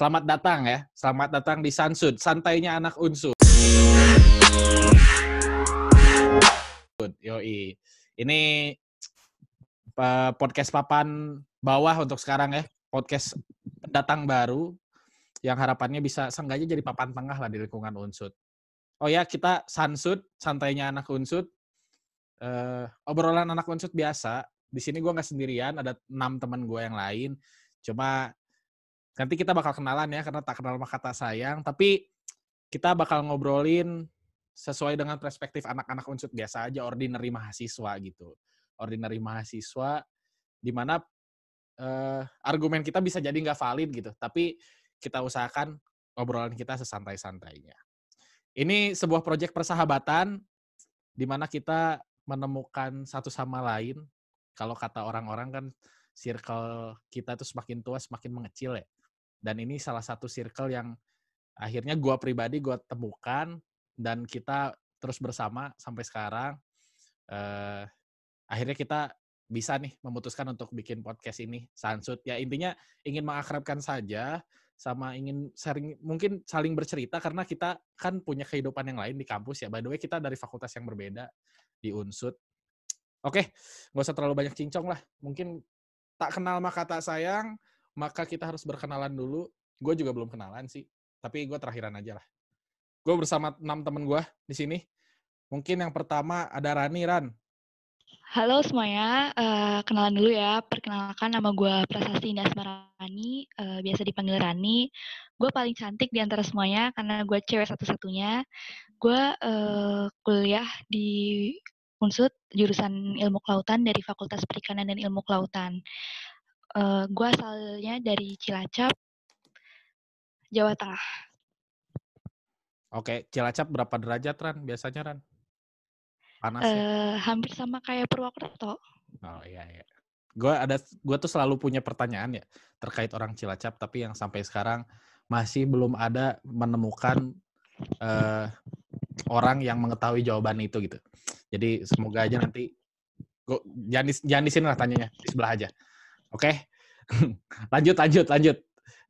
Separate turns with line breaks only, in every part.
Selamat datang ya. Selamat datang di Sansud, santainya anak unsur. Yoi. Ini podcast papan bawah untuk sekarang ya. Podcast datang baru yang harapannya bisa seenggaknya jadi papan tengah lah di lingkungan unsud. Oh ya, kita Sansud, santainya anak unsud. Uh, obrolan anak unsud biasa. Di sini gue nggak sendirian, ada enam teman gue yang lain. Cuma nanti kita bakal kenalan ya, karena tak kenal maka kata sayang. Tapi kita bakal ngobrolin sesuai dengan perspektif anak-anak unsur biasa aja, ordinary mahasiswa gitu. Ordinary mahasiswa, di mana uh, argumen kita bisa jadi nggak valid gitu. Tapi kita usahakan obrolan kita sesantai-santainya. Ini sebuah proyek persahabatan di mana kita menemukan satu sama lain. Kalau kata orang-orang kan circle kita tuh semakin tua semakin mengecil ya. Dan ini salah satu circle yang akhirnya gue pribadi gue temukan dan kita terus bersama sampai sekarang. Uh, akhirnya kita bisa nih memutuskan untuk bikin podcast ini Sansut. Ya intinya ingin mengakrabkan saja sama ingin sharing mungkin saling bercerita karena kita kan punya kehidupan yang lain di kampus ya. By the way kita dari fakultas yang berbeda di Unsut. Oke nggak usah terlalu banyak cincong lah. Mungkin tak kenal maka tak sayang maka kita harus berkenalan dulu gue juga belum kenalan sih tapi gue terakhiran aja lah gue bersama enam temen gue di sini mungkin yang pertama ada Rani Ran
Halo semuanya, uh, kenalan dulu ya. Perkenalkan nama gue Prasasti Indah Rani, uh, biasa dipanggil Rani. Gue paling cantik di antara semuanya karena gue cewek satu-satunya. Gue uh, kuliah di Unsut, jurusan Ilmu Kelautan dari Fakultas Perikanan dan Ilmu Kelautan. Uh, gue asalnya dari Cilacap, Jawa Tengah.
Oke, Cilacap berapa derajat, Ran? Biasanya, Ran?
Panas ya? Uh, hampir sama kayak Purwokerto.
Oh iya iya. Gue ada gue tuh selalu punya pertanyaan ya terkait orang Cilacap tapi yang sampai sekarang masih belum ada menemukan uh, orang yang mengetahui jawaban itu gitu. Jadi semoga aja nanti gua, jangan di, jangan di sini lah tanyanya di sebelah aja. Oke. Okay? lanjut lanjut lanjut.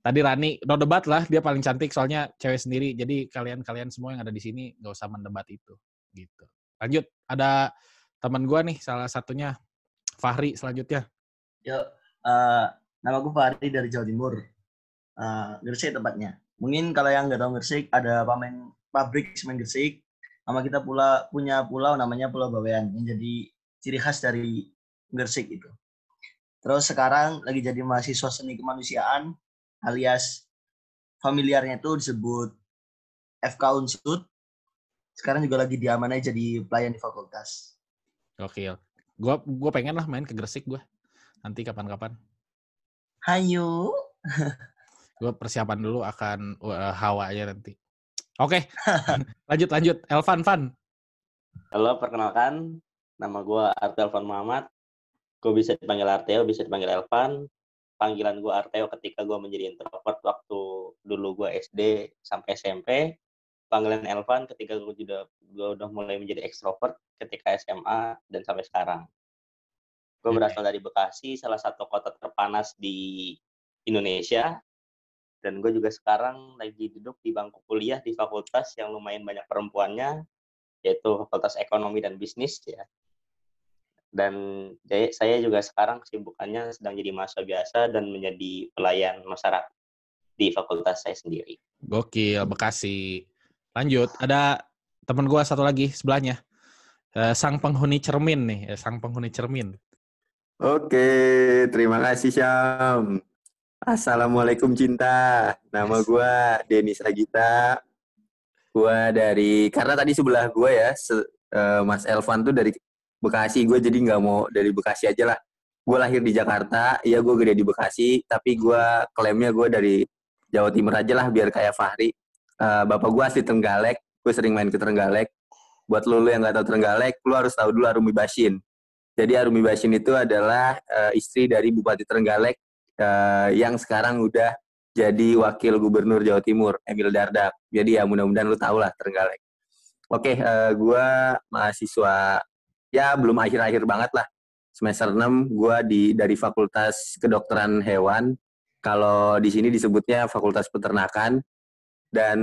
Tadi Rani no debat lah dia paling cantik soalnya cewek sendiri. Jadi kalian-kalian semua yang ada di sini nggak usah mendebat itu gitu. Lanjut, ada teman gue nih, salah satunya Fahri selanjutnya.
Yo, uh, nama gue Fahri dari Jawa Timur. Uh, Gresik tempatnya. Mungkin kalau yang nggak tahu Gresik, ada pamen pabrik semen Gresik. Nama kita pula punya pulau namanya Pulau Bawean yang jadi ciri khas dari Gresik itu. Terus sekarang lagi jadi mahasiswa seni kemanusiaan alias familiarnya itu disebut FK Unsud sekarang juga lagi diamanai jadi pelayan di fakultas.
Oke, Gua gua pengen lah main ke Gresik gua. Nanti kapan-kapan.
Hayu.
gue persiapan dulu akan uh, hawa aja nanti. Oke, lanjut lanjut. Elvan Van.
Halo, perkenalkan. Nama gue Arteo Elvan Muhammad. Gue bisa dipanggil Arteo, bisa dipanggil Elvan. Panggilan gue Arteo ketika gue menjadi introvert waktu dulu gue SD sampai SMP panggilan Elvan ketika gue udah gue udah mulai menjadi ekstrovert ketika SMA dan sampai sekarang. Gue berasal dari Bekasi, salah satu kota terpanas di Indonesia. Dan gue juga sekarang lagi duduk di bangku kuliah di fakultas yang lumayan banyak perempuannya, yaitu Fakultas Ekonomi dan Bisnis ya. Dan saya juga sekarang kesibukannya sedang jadi mahasiswa biasa dan menjadi pelayan masyarakat di fakultas saya sendiri.
Gokil, Bekasi. Lanjut, ada teman gue satu lagi sebelahnya. Uh, sang penghuni cermin nih, eh, sang penghuni cermin.
Oke, terima kasih Syam. Assalamualaikum cinta. Nama gue Denis Agita. Gue dari, karena tadi sebelah gue ya, se, uh, Mas Elvan tuh dari Bekasi. Gue jadi nggak mau dari Bekasi aja lah. Gue lahir di Jakarta, iya gue gede di Bekasi, tapi gue klaimnya gue dari Jawa Timur aja lah biar kayak Fahri uh, bapak gue asli Trenggalek, gue sering main ke Trenggalek. Buat lo, lo yang gak tahu Trenggalek, lo harus tahu dulu Arumi Basin. Jadi Arumi Basin itu adalah uh, istri dari Bupati Trenggalek uh, yang sekarang udah jadi wakil gubernur Jawa Timur, Emil Dardak. Jadi ya mudah-mudahan lo tau lah Trenggalek. Oke, okay, uh, gue mahasiswa ya belum akhir-akhir banget lah. Semester 6 gue di dari Fakultas Kedokteran Hewan Kalau di sini disebutnya Fakultas Peternakan dan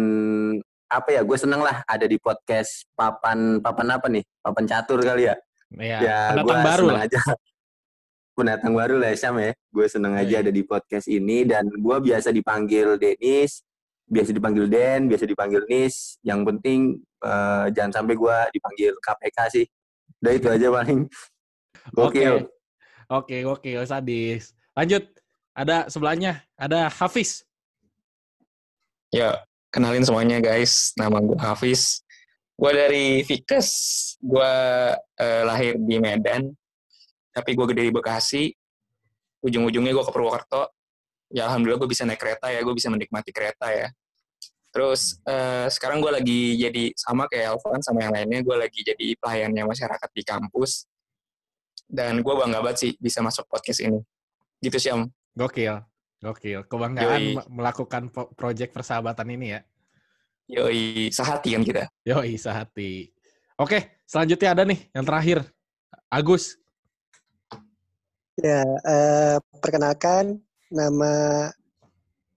apa ya? Gue seneng lah ada di podcast papan papan apa nih? Papan catur kali ya.
Iya,
ya
pendatang
gue
baru lah.
aja. Pendatang baru lah Syam ya. Gue seneng aja
Iya.
ada di podcast ini dan gue biasa dipanggil Denis, biasa dipanggil Den, biasa dipanggil Nis. Yang penting eh, jangan sampai gue dipanggil KPK sih. Udah itu aja paling.
Oke.
Gokil.
Oke, oke, sadis. Lanjut. Ada sebelahnya, ada Hafiz.
Ya, kenalin semuanya guys. Nama gue Hafiz. Gue dari Fikes. Gue eh, lahir di Medan. Tapi gue gede di Bekasi. Ujung-ujungnya gue ke Purwokerto. Ya Alhamdulillah gue bisa naik kereta ya. Gue bisa menikmati kereta ya. Terus eh, sekarang gue lagi jadi sama kayak Alvan sama yang lainnya. Gue lagi jadi pelayannya masyarakat di kampus. Dan gue bangga banget sih bisa masuk podcast ini. Gitu Syam.
Gokil. Gokil. Kebanggaan
Yoi.
me- melakukan project persahabatan ini ya.
Yoi, sehati kan kita.
Yoi, sehati. Oke, selanjutnya ada nih yang terakhir. Agus.
Ya, eh, perkenalkan nama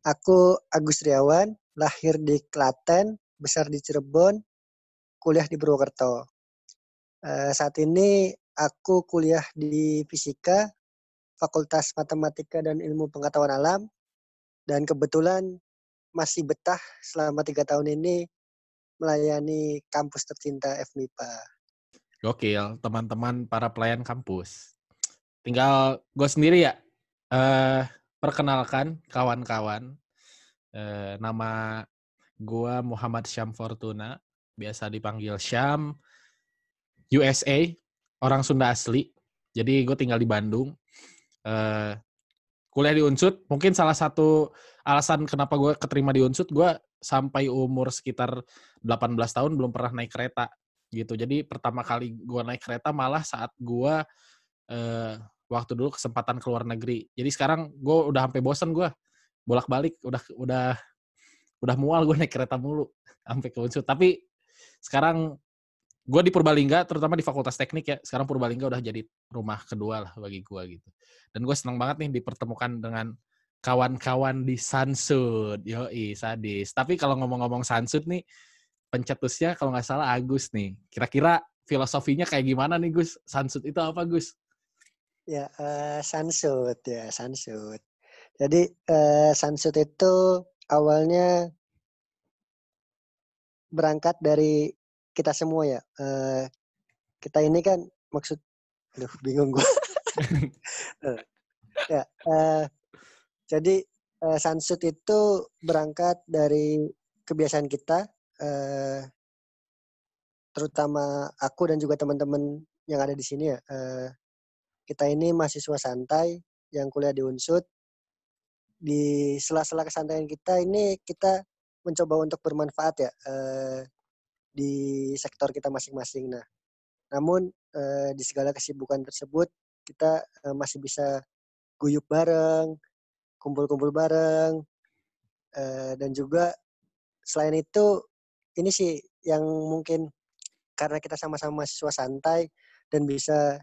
aku Agus Riawan, lahir di Klaten, besar di Cirebon, kuliah di Purwokerto. Eh, saat ini aku kuliah di Fisika, Fakultas Matematika dan Ilmu Pengetahuan Alam, dan kebetulan masih betah selama tiga tahun ini melayani kampus tercinta FMIPA.
Gokil, teman-teman para pelayan kampus. Tinggal gue sendiri ya. Eh, perkenalkan kawan-kawan. Eh, nama gue Muhammad Syam Fortuna. Biasa dipanggil Syam. USA. Orang Sunda asli. Jadi gue tinggal di Bandung. Eh, kuliah di Unsut. Mungkin salah satu alasan kenapa gue keterima di Unsut, gue sampai umur sekitar 18 tahun belum pernah naik kereta gitu. Jadi pertama kali gue naik kereta malah saat gue eh, waktu dulu kesempatan ke luar negeri. Jadi sekarang gue udah sampai bosen gue bolak-balik, udah udah udah mual gue naik kereta mulu sampai ke Unsur. Tapi sekarang gue di Purbalingga, terutama di Fakultas Teknik ya. Sekarang Purbalingga udah jadi rumah kedua lah bagi gue gitu. Dan gue seneng banget nih dipertemukan dengan kawan-kawan di Sansud. Yoi, sadis. Tapi kalau ngomong-ngomong Sansud nih, pencetusnya kalau nggak salah Agus nih. Kira-kira filosofinya kayak gimana nih Gus? Sansud itu apa Gus?
Ya, eh, Sansut ya, Sansut. Jadi eh, Sansut itu awalnya berangkat dari kita semua ya. Eh, kita ini kan maksud, aduh bingung gue. ya, eh, jadi eh, Sansut itu berangkat dari kebiasaan kita, eh, terutama aku dan juga teman-teman yang ada di sini ya. eh, kita ini mahasiswa santai yang kuliah di Unsut. Di sela-sela kesantaian kita ini kita mencoba untuk bermanfaat ya eh, di sektor kita masing-masing. Nah, namun eh, di segala kesibukan tersebut kita eh, masih bisa guyup bareng, kumpul-kumpul bareng, eh, dan juga selain itu ini sih yang mungkin karena kita sama-sama mahasiswa santai dan bisa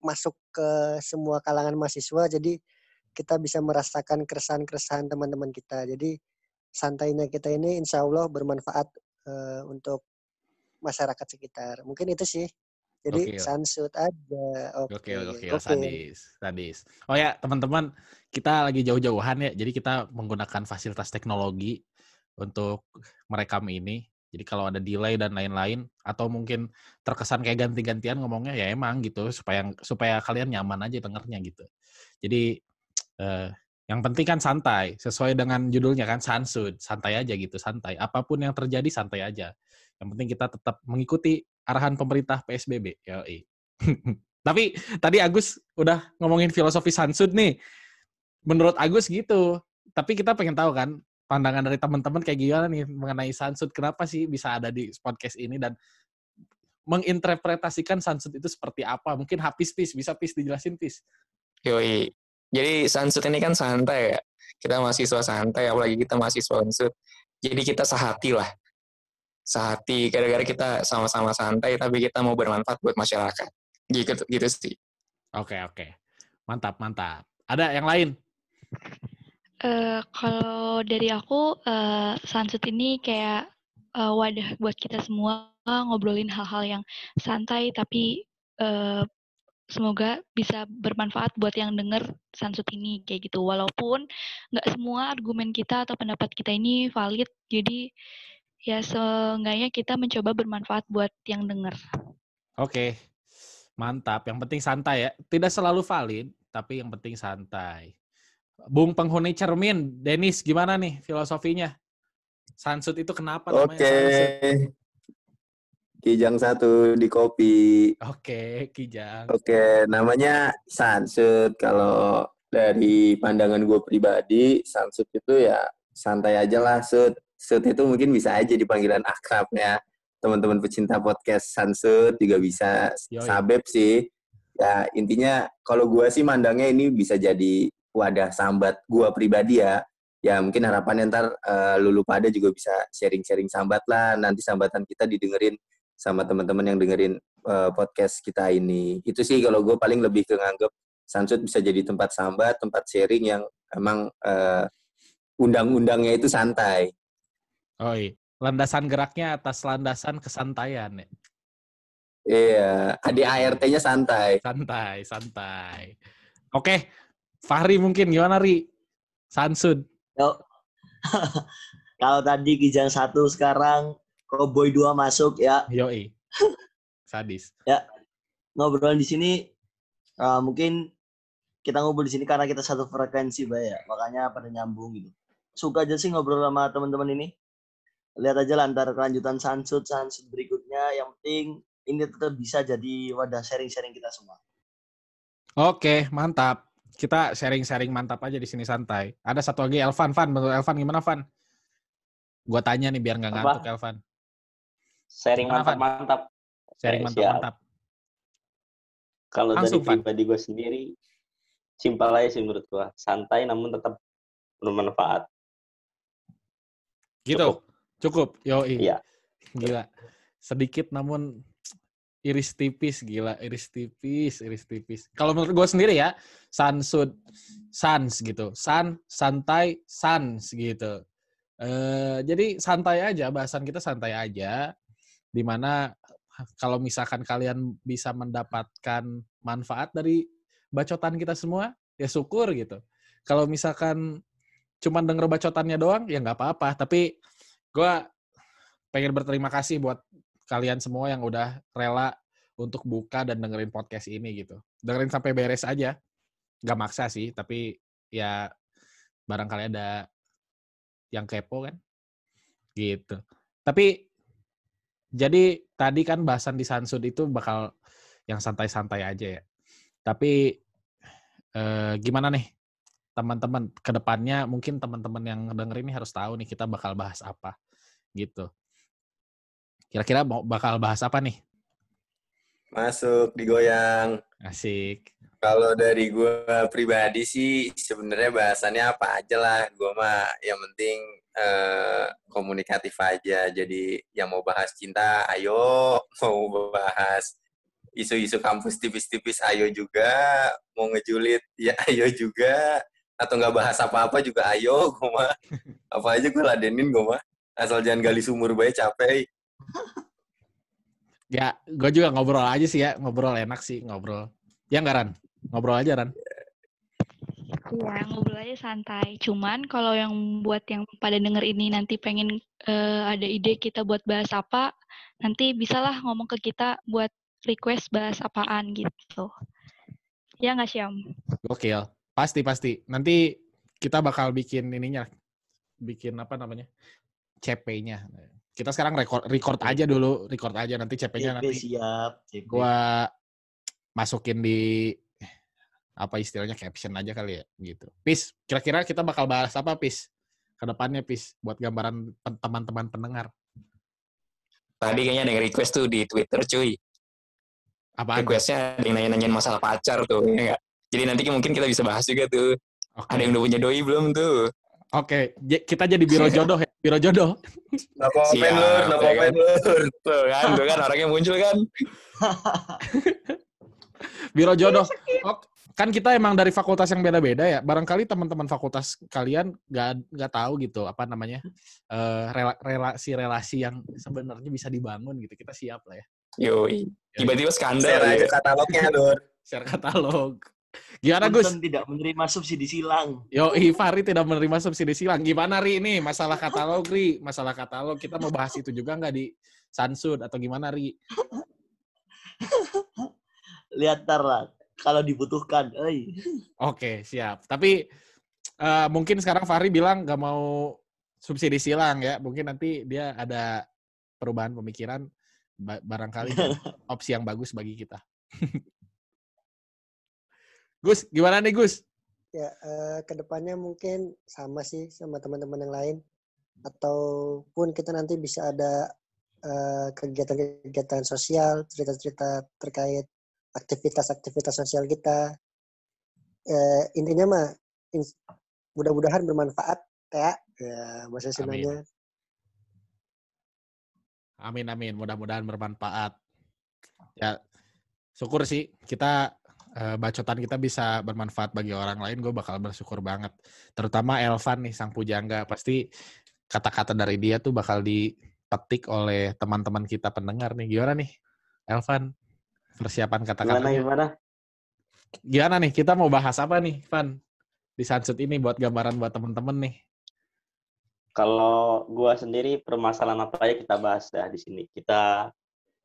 masuk ke semua kalangan mahasiswa jadi kita bisa merasakan keresahan-keresahan teman-teman kita jadi santainya kita ini insya Allah bermanfaat eh, untuk masyarakat sekitar mungkin itu sih jadi
Gokil.
sansut aja oke
gokil,
Oke.
sadis, sadis. Oh ya, teman-teman, kita lagi jauh-jauhan ya, jadi kita menggunakan fasilitas teknologi untuk merekam ini. Jadi kalau ada delay dan lain-lain, atau mungkin terkesan kayak ganti-gantian ngomongnya, ya emang gitu, supaya supaya kalian nyaman aja dengernya gitu. Jadi eh, yang penting kan santai, sesuai dengan judulnya kan sansud, santai aja gitu, santai. Apa pun yang terjadi santai aja. Yang penting kita tetap mengikuti arahan pemerintah PSBB. Yoi. Tapi tadi Agus udah ngomongin filosofi Sansud nih. Menurut Agus gitu. Tapi kita pengen tahu kan pandangan dari teman-teman kayak gimana nih mengenai Sansud. Kenapa sih bisa ada di podcast ini dan menginterpretasikan Sansud itu seperti apa? Mungkin Hafiz Pis, bisa Pis dijelasin Pis.
Yoi. Jadi Sansut ini kan santai ya. Kita mahasiswa santai, apalagi kita mahasiswa unsut. Jadi kita sehati lah. Sehati, gara-gara kita sama-sama santai, tapi kita mau bermanfaat buat masyarakat. Gitu, gitu sih.
Oke, oke. Mantap, mantap. Ada yang lain?
Eh, kalau dari aku, eh, Sansut ini kayak eh, wadah buat kita semua ngobrolin hal-hal yang santai tapi eh, semoga bisa bermanfaat buat yang denger Sansut ini kayak gitu. Walaupun nggak semua argumen kita atau pendapat kita ini valid, jadi ya seenggaknya kita mencoba bermanfaat buat yang denger.
Oke. Mantap. Yang penting santai ya. Tidak selalu valid, tapi yang penting santai. Bung penghuni cermin, Denis gimana nih filosofinya? Sansut itu kenapa namanya
Oke.
Sansut?
Kijang satu di kopi.
Oke, Kijang.
Oke, namanya Sansut. Kalau dari pandangan gue pribadi, Sansut itu ya santai aja lah, Sut. Sut itu mungkin bisa aja dipanggilan akrab ya. Teman-teman pecinta podcast Sansut juga bisa
Yoi.
Sabep sih. Ya, intinya kalau gue sih mandangnya ini bisa jadi wadah sambat gue pribadi ya. Ya mungkin harapannya ntar eh, lulu pada juga bisa sharing-sharing sambat lah. Nanti sambatan kita didengerin sama teman-teman yang dengerin eh, podcast kita ini. Itu sih kalau gue paling lebih ke nganggep Sansut bisa jadi tempat sambat, tempat sharing yang emang eh, undang-undangnya itu santai.
Oi, landasan geraknya atas landasan kesantaian ya.
Iya, di ART-nya santai.
Santai, santai. Oke, Fahri mungkin gimana Ri? Sansud.
Yo. Kalau tadi Kijang satu sekarang Cowboy 2 masuk ya.
Yoi. Sadis.
Ngobrol di sini eh, mungkin kita ngobrol di sini karena kita satu frekuensi, Bay ya. Makanya pada nyambung gitu. Suka aja sih ngobrol sama teman-teman ini. Lihat aja lah ntar kelanjutan Sansut, Sansut berikutnya. Yang penting ini tetap bisa jadi wadah sharing-sharing kita semua.
Oke, mantap. Kita sharing-sharing mantap aja di sini santai. Ada satu lagi Elvan, Van. Menurut Elvan gimana, Van? Gua tanya nih biar nggak ngantuk, Elvan.
Sharing mantap-mantap.
Sharing
Eh,
mantap-mantap.
Kalau dari pribadi gue sendiri, simpel aja sih menurut gue. Santai namun tetap bermanfaat.
Gitu. Cukup. Yoi.
Iya.
Gila. Sedikit namun iris tipis, gila. Iris tipis, iris tipis. Kalau menurut gue sendiri ya, sansud, sans gitu. San, santai, sans gitu. Eh, jadi santai aja, bahasan kita santai aja. Di mana kalau misalkan kalian bisa mendapatkan manfaat dari bacotan kita semua, ya syukur gitu. Kalau misalkan cuma denger bacotannya doang, ya nggak apa-apa. Tapi gue pengen berterima kasih buat kalian semua yang udah rela untuk buka dan dengerin podcast ini gitu. Dengerin sampai beres aja. Gak maksa sih, tapi ya barangkali ada yang kepo kan. Gitu. Tapi jadi tadi kan bahasan di Sansud itu bakal yang santai-santai aja ya. Tapi eh, gimana nih teman-teman ke depannya mungkin teman-teman yang denger ini harus tahu nih kita bakal bahas apa gitu. Kira-kira mau bakal bahas apa nih?
Masuk digoyang.
Asik.
Kalau dari gue pribadi sih sebenarnya bahasannya apa aja lah. Gue mah yang penting eh, komunikatif aja. Jadi yang mau bahas cinta, ayo. Mau bahas isu-isu kampus tipis-tipis, ayo juga. Mau ngejulit, ya ayo juga. Atau nggak bahas apa-apa juga ayo. Gue mah apa aja gue ladenin gue mah. Asal jangan gali sumur bae capek.
Ya, gue juga ngobrol aja sih ya. Ngobrol enak sih, ngobrol. Ya nggak, Ran? Ngobrol aja, Ran.
Iya, ngobrol aja santai. Cuman kalau yang buat yang pada denger ini nanti pengen eh, ada ide kita buat bahas apa, nanti bisalah ngomong ke kita buat request bahas apaan gitu. Ya nggak Syam?
Gokil. Pasti, pasti. Nanti kita bakal bikin ininya. Bikin apa namanya? CP-nya. Kita sekarang record, record aja dulu. Record aja. Nanti CP-nya
CP
nanti
siap. CP.
gua masukin di apa istilahnya caption aja kali ya gitu. Pis, kira-kira kita bakal bahas apa Pis? Ke depannya Pis buat gambaran teman-teman pendengar.
Tadi kayaknya ada yang request tuh di Twitter cuy.
Tuh?
Requestnya ada yang nanya-nanyain masalah pacar tuh. ya nggak? Jadi nanti mungkin kita bisa bahas juga tuh.
Oke.
Ada yang udah punya doi belum tuh?
Oke, j- kita jadi biro jodoh ya, biro jodoh.
No comment
Siap,
lur, no
ya
lur.
Tuh kan, tuh kan orangnya muncul kan.
Biro jodoh. Oke, kan kita emang dari fakultas yang beda-beda ya. Barangkali teman-teman fakultas kalian nggak nggak tahu gitu apa namanya eh, rela- relasi-relasi yang sebenarnya bisa dibangun gitu. Kita siap lah ya.
Yoi. Tiba-tiba skandal
Share aja
ya.
katalognya, Dur.
Share katalog. Gimana Gus?
Tidak menerima subsidi silang.
Yo, Fahri tidak menerima subsidi silang. Gimana Ri ini masalah katalog Ri? Masalah katalog kita mau bahas itu juga nggak di Sansud atau gimana Ri?
Lihat tar lah. Kalau dibutuhkan.
Oke, siap. Tapi eh, mungkin sekarang Fahri bilang nggak mau subsidi silang ya. Mungkin nanti dia ada perubahan pemikiran. Ba- Barangkali opsi yang bagus bagi kita. Gus, gimana nih Gus?
Ya, eh, ke depannya mungkin sama sih sama teman-teman yang lain. Ataupun kita nanti bisa ada eh, kegiatan-kegiatan sosial, cerita-cerita terkait aktivitas-aktivitas sosial kita. Eh, intinya mah ins- mudah-mudahan bermanfaat ya, ya bahasa Sundanya.
Amin amin. Mudah-mudahan bermanfaat. Ya, syukur sih kita eh, bacotan kita bisa bermanfaat bagi orang lain. Gue bakal bersyukur banget. Terutama Elvan nih sang pujangga. Pasti kata-kata dari dia tuh bakal dipetik oleh teman-teman kita pendengar nih. Gimana nih, Elvan? Persiapan
Gimana
kata-katanya.
gimana?
Gimana nih? Kita mau bahas apa nih, Van? Di Sansut ini buat gambaran buat temen-temen nih.
Kalau gua sendiri permasalahan apa aja kita bahas dah di sini. Kita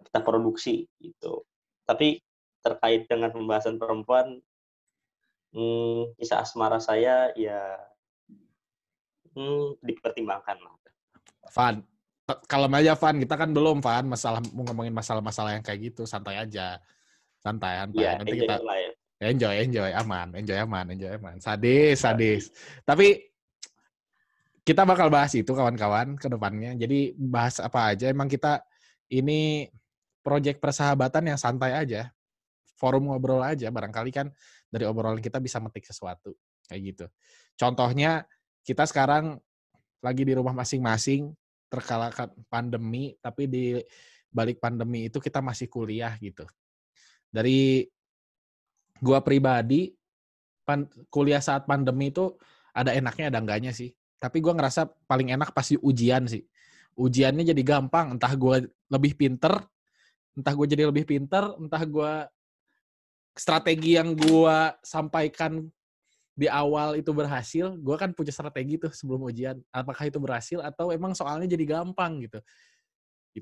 kita produksi gitu. Tapi terkait dengan pembahasan perempuan, hmm, kisah asmara saya ya hmm, dipertimbangkan lah.
Van, kalau aja Van, kita kan belum Van, masalah mau ngomongin masalah-masalah yang kayak gitu, santai aja. Santai, santai.
Iya,
Nanti kita
lah ya.
enjoy, enjoy, aman, enjoy aman, enjoy aman. Sadis, sadis. Tapi kita bakal bahas itu kawan-kawan ke depannya. Jadi bahas apa aja, emang kita ini proyek persahabatan yang santai aja. Forum ngobrol aja, barangkali kan dari obrolan kita bisa metik sesuatu. Kayak gitu. Contohnya, kita sekarang lagi di rumah masing-masing, terkalahkan pandemi, tapi di balik pandemi itu kita masih kuliah gitu. Dari gua pribadi, pan- kuliah saat pandemi itu ada enaknya ada enggaknya sih. Tapi gua ngerasa paling enak pasti ujian sih. Ujiannya jadi gampang, entah gua lebih pinter, entah gue jadi lebih pinter, entah gua strategi yang gua sampaikan di awal itu berhasil, gue kan punya strategi tuh sebelum ujian. Apakah itu berhasil atau emang soalnya jadi gampang gitu.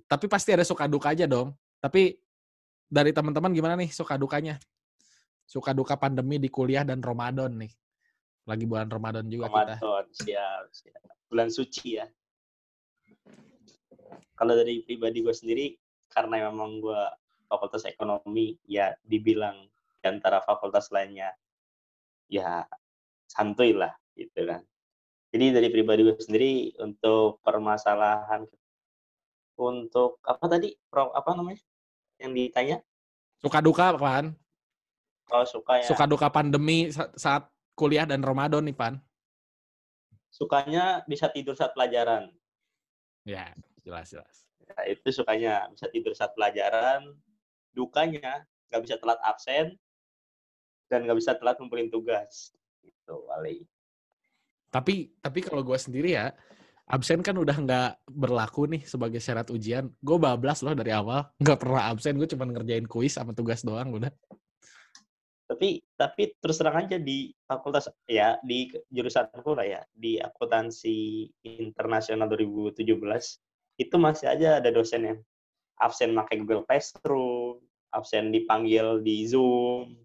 Tapi pasti ada suka duka aja dong. Tapi dari teman-teman gimana nih suka dukanya? Suka duka pandemi di kuliah dan Ramadan nih. Lagi bulan Ramadan juga kita.
Ramadan, siap, siap. Bulan suci ya. Kalau dari pribadi gue sendiri, karena memang gue fakultas ekonomi, ya dibilang di antara fakultas lainnya, ya santuy lah, gitu kan. Jadi dari pribadi gue sendiri, untuk permasalahan, untuk apa tadi, Pro- apa namanya, yang ditanya?
Suka duka kan?
Kalau suka ya,
Suka duka pandemi sa- saat kuliah dan Ramadan nih Pan.
sukanya bisa tidur saat pelajaran.
Ya, jelas jelas.
Nah, itu sukanya bisa tidur saat pelajaran, dukanya nggak bisa telat absen dan nggak bisa telat ngumpulin tugas. Gitu, Wali.
Tapi tapi kalau gue sendiri ya, absen kan udah nggak berlaku nih sebagai syarat ujian. Gue bablas loh dari awal, nggak pernah absen. Gue cuma ngerjain kuis sama tugas doang udah.
Tapi tapi terus terang aja di fakultas ya di jurusan aku lah ya di akuntansi internasional 2017 itu masih aja ada dosen yang absen pakai Google Classroom, absen dipanggil di Zoom,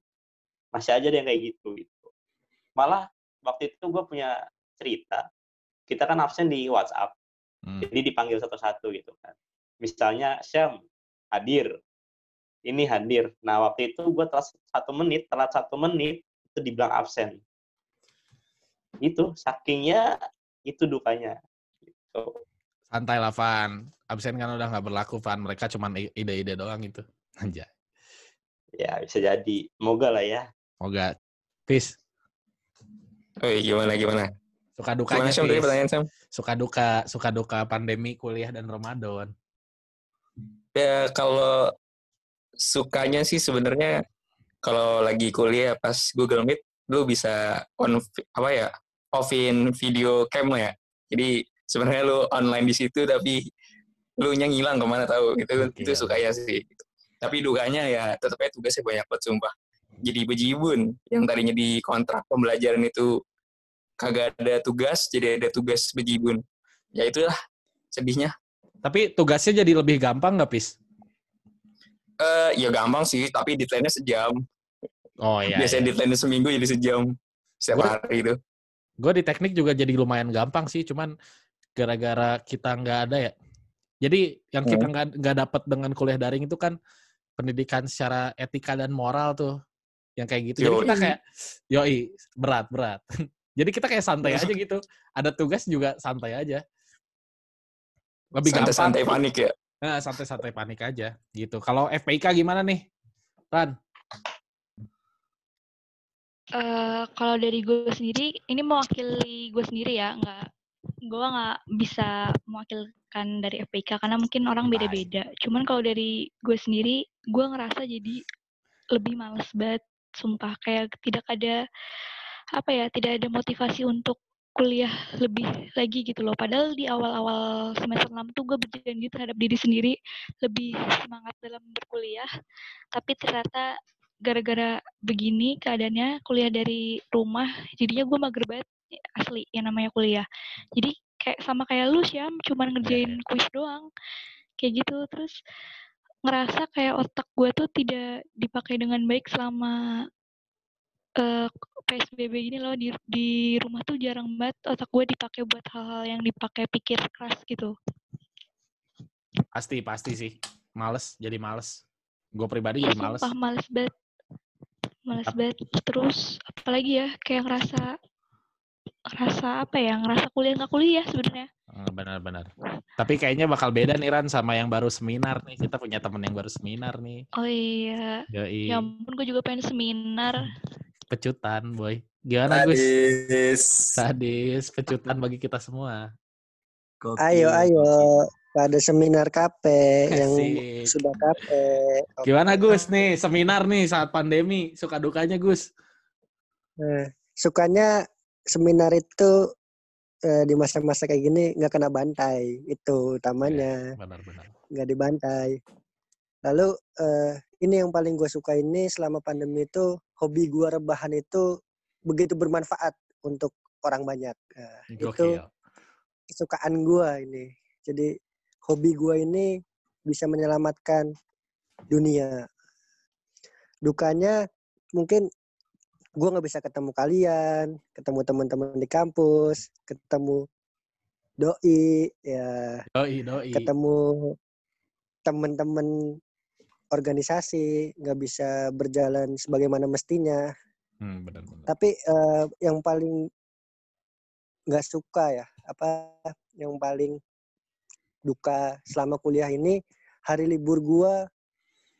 masih aja ada yang kayak gitu gitu. Malah waktu itu gue punya cerita, kita kan absen di WhatsApp,
Hmm.
jadi dipanggil satu-satu gitu kan. Misalnya Syam hadir, ini hadir. Nah waktu itu gue telat satu menit, telat satu menit itu dibilang absen. Itu sakingnya itu dukanya. Gitu.
Santai lah Van. Absen kan udah nggak berlaku Van. Mereka cuma i- ide-ide doang itu. Aja.
Ya bisa jadi. Semoga lah ya.
Moga. Peace.
Woi, gimana gimana?
Suka dukanya
Gimana Sam pertanyaan Sam?
Suka duka, suka duka pandemi, kuliah dan Ramadan.
Ya kalau sukanya sih sebenarnya kalau lagi kuliah pas Google Meet lu bisa on apa ya offin video cam lo ya jadi sebenarnya lu online di situ tapi lu nya ngilang ke mana tahu gitu
Oke.
itu suka ya sih tapi dukanya ya tetapnya tugasnya banyak banget sumpah jadi bejibun. Yang tadinya di kontrak pembelajaran itu kagak ada tugas jadi ada tugas bejibun. Ya itulah sedihnya.
Tapi tugasnya jadi lebih gampang nggak, Pis?
eh ya gampang sih tapi deadline-nya sejam.
Oh iya.
biasanya deadline-nya seminggu jadi sejam setiap
Gua-
hari itu
Gue di teknik juga jadi lumayan gampang sih, cuman gara-gara kita nggak ada ya. Jadi yang kita nggak nggak dapat dengan kuliah daring itu kan pendidikan secara etika dan moral tuh, yang kayak gitu. Jadi kita kayak, yoi berat berat. jadi kita kayak santai aja gitu. Ada tugas juga santai aja. Lebih gampang.
santai-santai panik ya
Nah, santai-santai panik aja gitu. Kalau FPIK gimana nih, Ran?
Eh, kalau dari gue sendiri, ini mewakili gue sendiri ya, nggak gue nggak bisa mewakilkan dari FPK karena mungkin orang beda-beda. Cuman kalau dari gue sendiri, gue ngerasa jadi lebih males banget, sumpah kayak tidak ada apa ya, tidak ada motivasi untuk kuliah lebih lagi gitu loh. Padahal di awal-awal semester 6 tuh gue berjanji terhadap diri sendiri lebih semangat dalam berkuliah, tapi ternyata gara-gara begini keadaannya kuliah dari rumah jadinya gue mager banget asli yang namanya kuliah. Jadi kayak sama kayak lu Syam cuman ngerjain kuis doang kayak gitu. Terus ngerasa kayak otak gue tuh tidak dipakai dengan baik selama eh, PSBB gini loh di di rumah tuh jarang banget otak gue dipakai buat hal-hal yang dipakai pikir keras gitu
Pasti pasti sih. Males, jadi males. Gue pribadi jadi males.
Sumpah males banget. Males banget. Terus apalagi ya kayak ngerasa ngerasa apa ya? Ngerasa kuliah nggak kuliah sebenarnya.
Eh, Benar-benar. Tapi kayaknya bakal beda nih Ran sama yang baru seminar nih. Kita punya temen yang baru seminar nih.
Oh iya.
Yoi.
Ya ampun gue juga pengen seminar.
Pecutan, boy. Gimana Gus?
Sadis.
Sadis, pecutan bagi kita semua.
Gokil.
Ayo, ayo. Pada seminar KP yang sudah KP.
Gimana Gus nih, seminar nih saat pandemi, suka dukanya Gus?
Nah, sukanya seminar itu eh, di masa-masa kayak gini nggak kena bantai. Itu utamanya.
Benar-benar.
nggak dibantai. Lalu eh, ini yang paling gue suka ini selama pandemi itu hobi gue rebahan itu begitu bermanfaat untuk orang banyak. Nah, itu kesukaan gue ini. Jadi hobi gue ini bisa menyelamatkan dunia. Dukanya mungkin gue nggak bisa ketemu kalian, ketemu teman-teman di kampus, ketemu doi, ya
Doi, doi.
ketemu teman-teman organisasi nggak bisa berjalan sebagaimana mestinya
Hmm, benar-benar.
tapi eh, yang paling nggak suka ya apa yang paling duka selama kuliah ini hari libur gua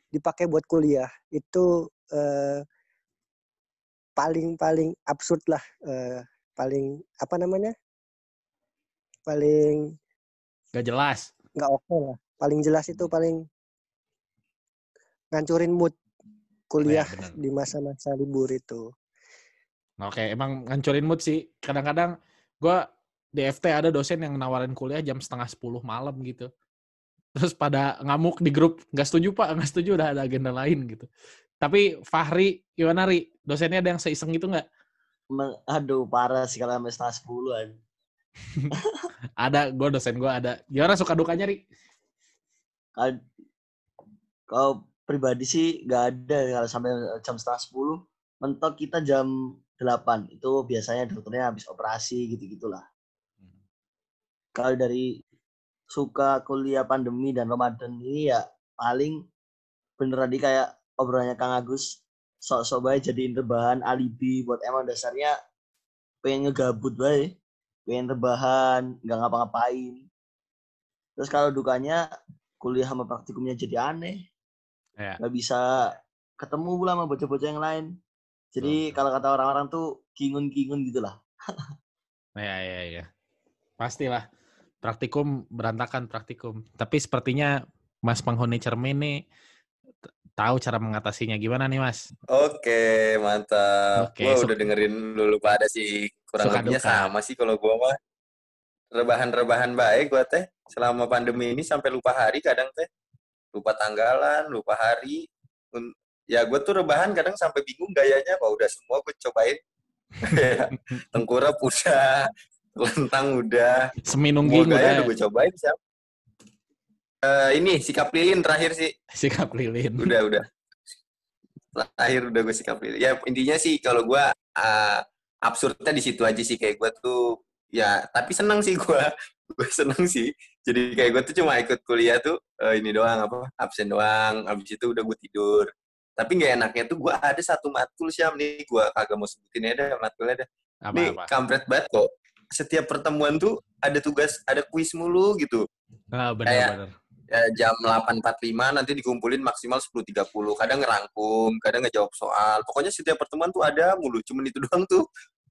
dipakai buat kuliah itu eh, paling paling absurd lah eh, paling apa namanya paling
Gak jelas.
nggak oke lah. Paling jelas itu paling ngancurin mood kuliah
benar.
di masa-masa libur itu.
Oke, emang ngancurin mood sih. Kadang-kadang gua di FT ada dosen yang nawarin kuliah jam setengah 10 malam gitu. Terus pada ngamuk di grup, nggak setuju pak, nggak setuju udah ada agenda lain gitu. Tapi Fahri, gimana Ri? Dosennya ada yang seiseng gitu nggak?
Aduh, parah sih kalau sampai setengah sepuluhan.
Ada, gue dosen gue ada. Gimana suka dukanya Ri?
Kalau kalau pribadi sih nggak ada kalau sampai jam setengah sepuluh. Mentok kita jam 8 itu biasanya dokternya habis operasi gitu-gitulah. Kalau dari suka kuliah pandemi dan Ramadan ini ya paling bener tadi kayak obrolannya Kang Agus sok-sok baik jadiin rebahan alibi buat emang dasarnya pengen ngegabut baik pengen rebahan nggak ngapa-ngapain terus kalau dukanya kuliah sama praktikumnya jadi aneh
Ya.
nggak bisa ketemu pula sama bocah-bocah yang lain jadi
Betul.
kalau kata orang-orang tuh kingun-kingun gitu lah
Ya, ya, ya. Pastilah. Praktikum berantakan praktikum. Tapi sepertinya Mas penghuni cermin nih tahu cara mengatasinya gimana nih Mas?
Oke, mantap.
Oke,
Gua udah dengerin dulu pada sih. Kurang
Suka
lebihnya
duka.
sama sih kalau gua mah. Rebahan-rebahan baik gua teh. Selama pandemi ini sampai lupa hari kadang teh. Lupa tanggalan, lupa hari. Ya gue tuh rebahan kadang sampai bingung gayanya. Apa udah semua gue cobain. Tengkurap udah. Lentang udah. Gaya
udah
udah gue cobain siap. Eh, ini sikap lilin terakhir sih.
sikap lilin.
udah udah terakhir udah gue sikap lilin. ya intinya sih kalau gue uh, absurdnya di situ aja sih kayak gue tuh ya tapi seneng sih gue gue seneng sih jadi kayak gue tuh cuma ikut kuliah tuh eh, ini doang apa absen doang abis itu udah gue tidur tapi nggak enaknya tuh gue ada satu matkul siam nih gue kagak mau sebutin deh matkulnya deh
Apa
nih
apa?
kampret banget kok setiap pertemuan tuh ada tugas ada kuis mulu gitu
Ah,
kayak-
benar-benar.
Ya, jam 8.45 nanti dikumpulin maksimal 10.30 kadang ngerangkum kadang ngejawab soal. Pokoknya setiap pertemuan tuh ada mulu. Cuman itu doang tuh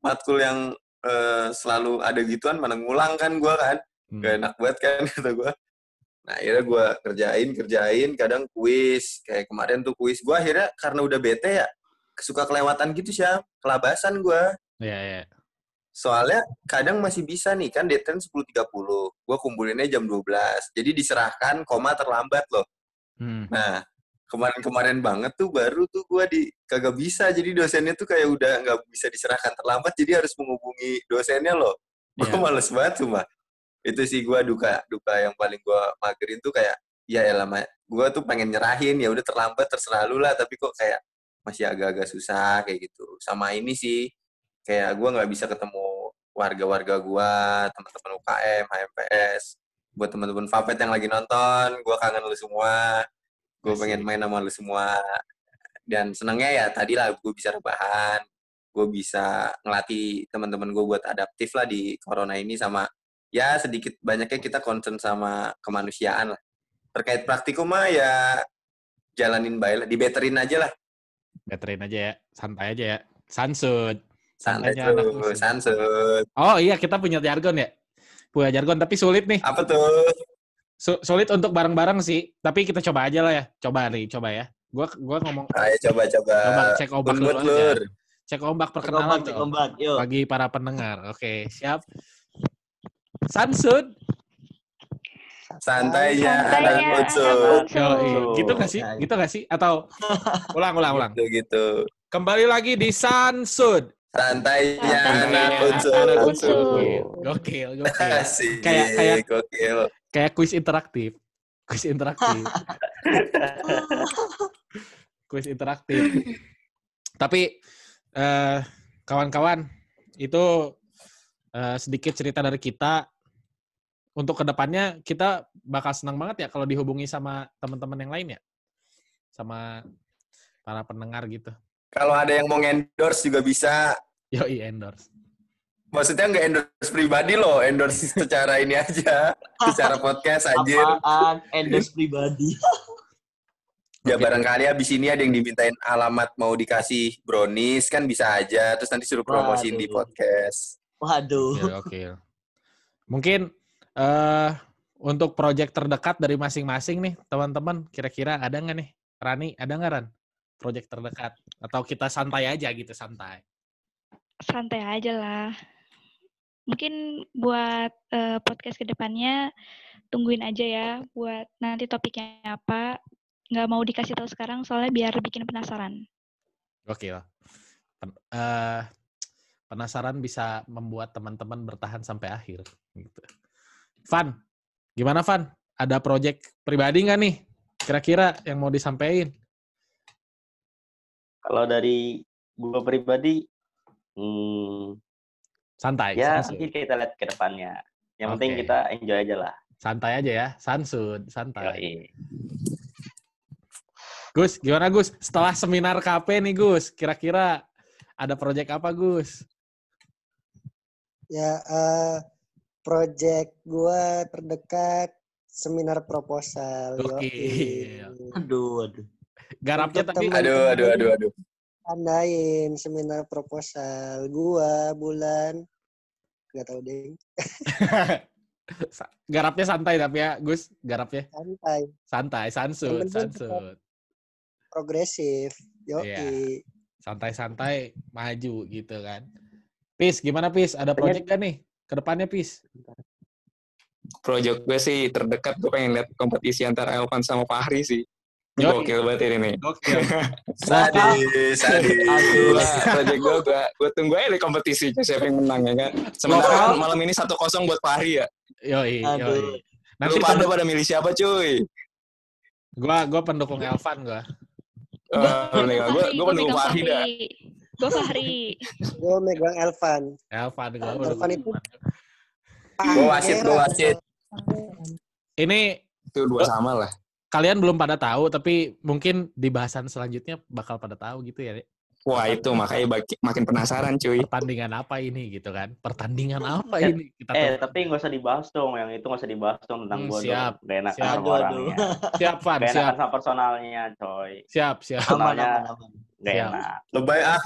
matkul yang eh, selalu ada gituan mana ngulang kan gua kan.
Hmm.
gak enak banget kan kata gua. Nah akhirnya gua kerjain kerjain kadang kuis. Kayak kemarin tuh kuis. Gua akhirnya karena udah bete ya suka kelewatan gitu sih kelabasan gua.
Iya, iya.
Soalnya kadang masih bisa nih kan deadline 10.30. Gua kumpulinnya jam 12. Jadi diserahkan koma terlambat loh.
Hmm.
Nah, kemarin-kemarin banget tuh baru tuh gua di kagak bisa. Jadi dosennya tuh kayak udah nggak bisa diserahkan terlambat. Jadi harus menghubungi dosennya loh. Gua
Iya.
males banget cuma. Itu sih gua duka duka yang paling gua magerin tuh kayak ya elah Ma. gua tuh pengen nyerahin ya udah terlambat terserah lu lah tapi kok kayak masih agak-agak susah kayak gitu. Sama ini sih kayak gua nggak bisa ketemu warga-warga gua, teman-teman UKM, HMPS, buat teman-teman Fapet yang lagi nonton, gua kangen lu semua. Gue pengen main sama lu semua. Dan senangnya ya tadi lah gue bisa rebahan, gue bisa ngelatih teman-teman gue buat adaptif lah di corona ini sama ya sedikit banyaknya kita concern sama kemanusiaan lah. Terkait praktikum mah ya jalanin baik lah, dibetterin aja lah.
Beterin aja ya, santai aja ya. Sansud.
Santai tuh, sansut.
Oh iya, kita punya jargon ya. Punya jargon, tapi sulit nih.
Apa tuh?
Su- sulit untuk bareng-bareng sih. Tapi kita coba aja lah ya. Coba nih, coba ya. Gua gua ngomong
Ayo coba-coba.
coba cek ombak dulu
lur.
aja. Cek ombak
Cek
perkenalan
ombak, cek ombak. Yuk.
bagi para pendengar. Oke, siap. Sansud.
Santainya
Santainya
anak.
Yoi.
Betul.
Gitu gak sih? Gitu gak sih? Atau ulang, ulang, ulang.
Gitu gitu.
Kembali lagi di Sansud.
Santainya anak unsur.
anak unsur.
Gokil, gokil, gokil.
Asik.
Kayak- kayak-
gokil.
Kayak kuis interaktif. Kuis interaktif. kuis interaktif. Tapi eh, kawan-kawan, itu eh, sedikit cerita dari kita. Untuk ke depannya kita bakal senang banget ya kalau dihubungi sama teman-teman yang lain ya, sama para pendengar gitu.
Kalau ada yang mau endorse juga bisa.
Yoi endorse.
Maksudnya nggak endorse pribadi loh, endorse secara ini aja, secara podcast anjir.
Apaan? Endorse pribadi.
Ya
Oke.
barangkali abis ini ada yang dimintain alamat mau dikasih brownies kan bisa aja, terus nanti suruh promosiin di
Waduh.
podcast.
Waduh.
Oke, oke. Mungkin eh untuk proyek terdekat dari masing-masing nih, teman-teman, kira-kira ada nggak nih? Rani, ada nggak Ran? Proyek terdekat? Atau kita santai aja gitu, santai?
santai aja lah. Mungkin buat eh, podcast ke depannya tungguin aja ya buat nanti topiknya apa. Nggak mau dikasih tahu sekarang soalnya biar bikin penasaran.
Oke lah. Pen- eh, penasaran bisa membuat teman-teman bertahan sampai akhir. Gitu. Van, gimana Van? Ada proyek pribadi nggak nih? Kira-kira yang mau disampaikan?
Kalau dari gue pribadi, hmm,
Santai,
ya nanti kita lihat ke depannya. Yang penting
Oke.
kita enjoy aja lah.
Santai aja ya, sansud, santai.
Yoi.
Gus, gimana Gus? Setelah seminar KP nih Gus, kira-kira ada proyek apa Gus?
Ya, eh project gua terdekat seminar proposal.
Gokil.
Yoi.
Aduh, aduh.
Garapnya tapi
Aduh, aduh, aduh, aduh.
Tandain seminar proposal gua bulan nggak tahu deh
garapnya santai tapi ya Gus, garapnya
santai
santai, sansut, sansut.
progresif. Yo,
Iya. santai-santai maju gitu kan. Pis, gimana Pis? Ada project gak nih ke depannya Pis?
Project gue sih terdekat gue pengen lihat kompetisi antara Elvan sama Fahri sih. Gokil banget ini nih.
Gokil.
Sadis, sadis.
Gua, project gue, gue, gue tunggu aja di kompetisinya siapa yang menang ya kan. Sementara
Lokal.
malam ini 1-0 buat Fahri ya.
Yoi,
Aduh.
yoi. Nanti
Lu pada pada milih siapa cuy?
gua gua pendukung Elvan gua.
Uh, gue gue pendukung Fahri dah.
Gue Fahri.
Gue megang Elvan.
Elvan gua.
Elvan itu.
Gue wasit, gue wasit.
Ini
Itu dua sama lah.
Kalian belum pada tahu tapi mungkin di bahasan selanjutnya bakal pada tahu gitu ya.
Wah itu makanya makin penasaran cuy.
Pertandingan apa ini gitu kan? Pertandingan apa
Eh,
ini? Kita
Eh,
tahu.
tapi nggak usah dibahas dong. Yang itu nggak usah dibahas dong tentang
Hmm,
gue
siap.
dong. Gak enak
Siap.
sama orangnya.
Siap, Van,
Gak
siap.
sama personalnya, coy.
Siap, siap.
Personalnya gak
Siap.
enak.
Lebay ah.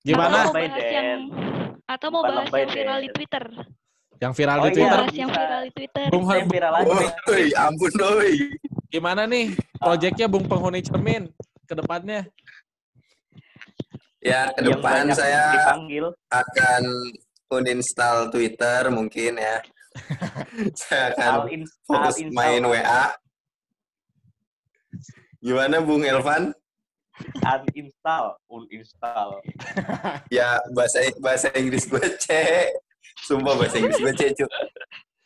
Gimana?
Atau mau bahas yang atau mau bahas
lebay,
yang viral di. Twitter.
Yang viral
Oh
di
iya.
Twitter.
Bahas yang viral di Twitter.
Bung
viral aja.
Woi, ampun doi.
Gimana nih proyeknya Bung Penghuni Cermin ke depannya?
Ya, ke depan saya
dipanggil.
akan uninstall Twitter mungkin ya. saya akan fokus main WA. Gimana Bung Elvan?
Uninstall, uninstall.
Ya bahasa bahasa Inggris gue cek. Sumpah bahasa Inggris gue cek, Cuk.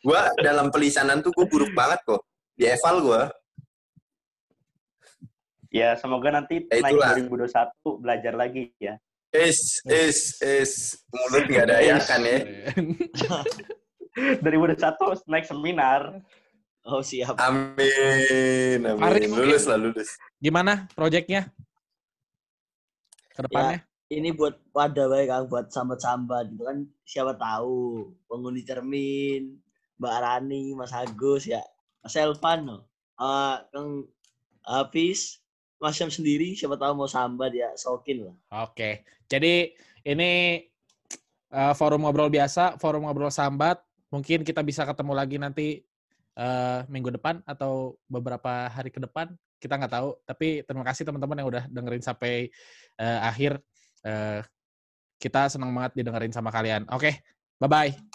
Gue dalam pelisanan tuh gue buruk banget kok. Di eval gue.
Ya, semoga nanti
Ya,
naik
itulah.
2021 belajar lagi ya.
Is, is, is. Mulut nggak ada ayakan ya.
2021 naik seminar.
Oh, siap.
Amin,
Mari,
amin.
mungkin.
Lulus lah, lulus.
Gimana proyeknya ke depannya?
Ini buat wadah baik Kang buat sambat-sambat gitu kan siapa tahu penghuni cermin, Mbak Rani, Mas Agus ya, Mas Elvan no. Ah, Kang Hafiz, Mas Syam sendiri siapa tahu mau sambat ya, sokin lah.
Oke, jadi ini eh, forum ngobrol biasa, forum ngobrol sambat. Mungkin kita bisa ketemu lagi nanti eh, minggu depan atau beberapa hari ke depan. Kita nggak tahu. Tapi terima kasih teman-teman yang udah dengerin sampai eh, akhir. Eh, kita senang banget didengerin sama kalian. Oke, bye-bye.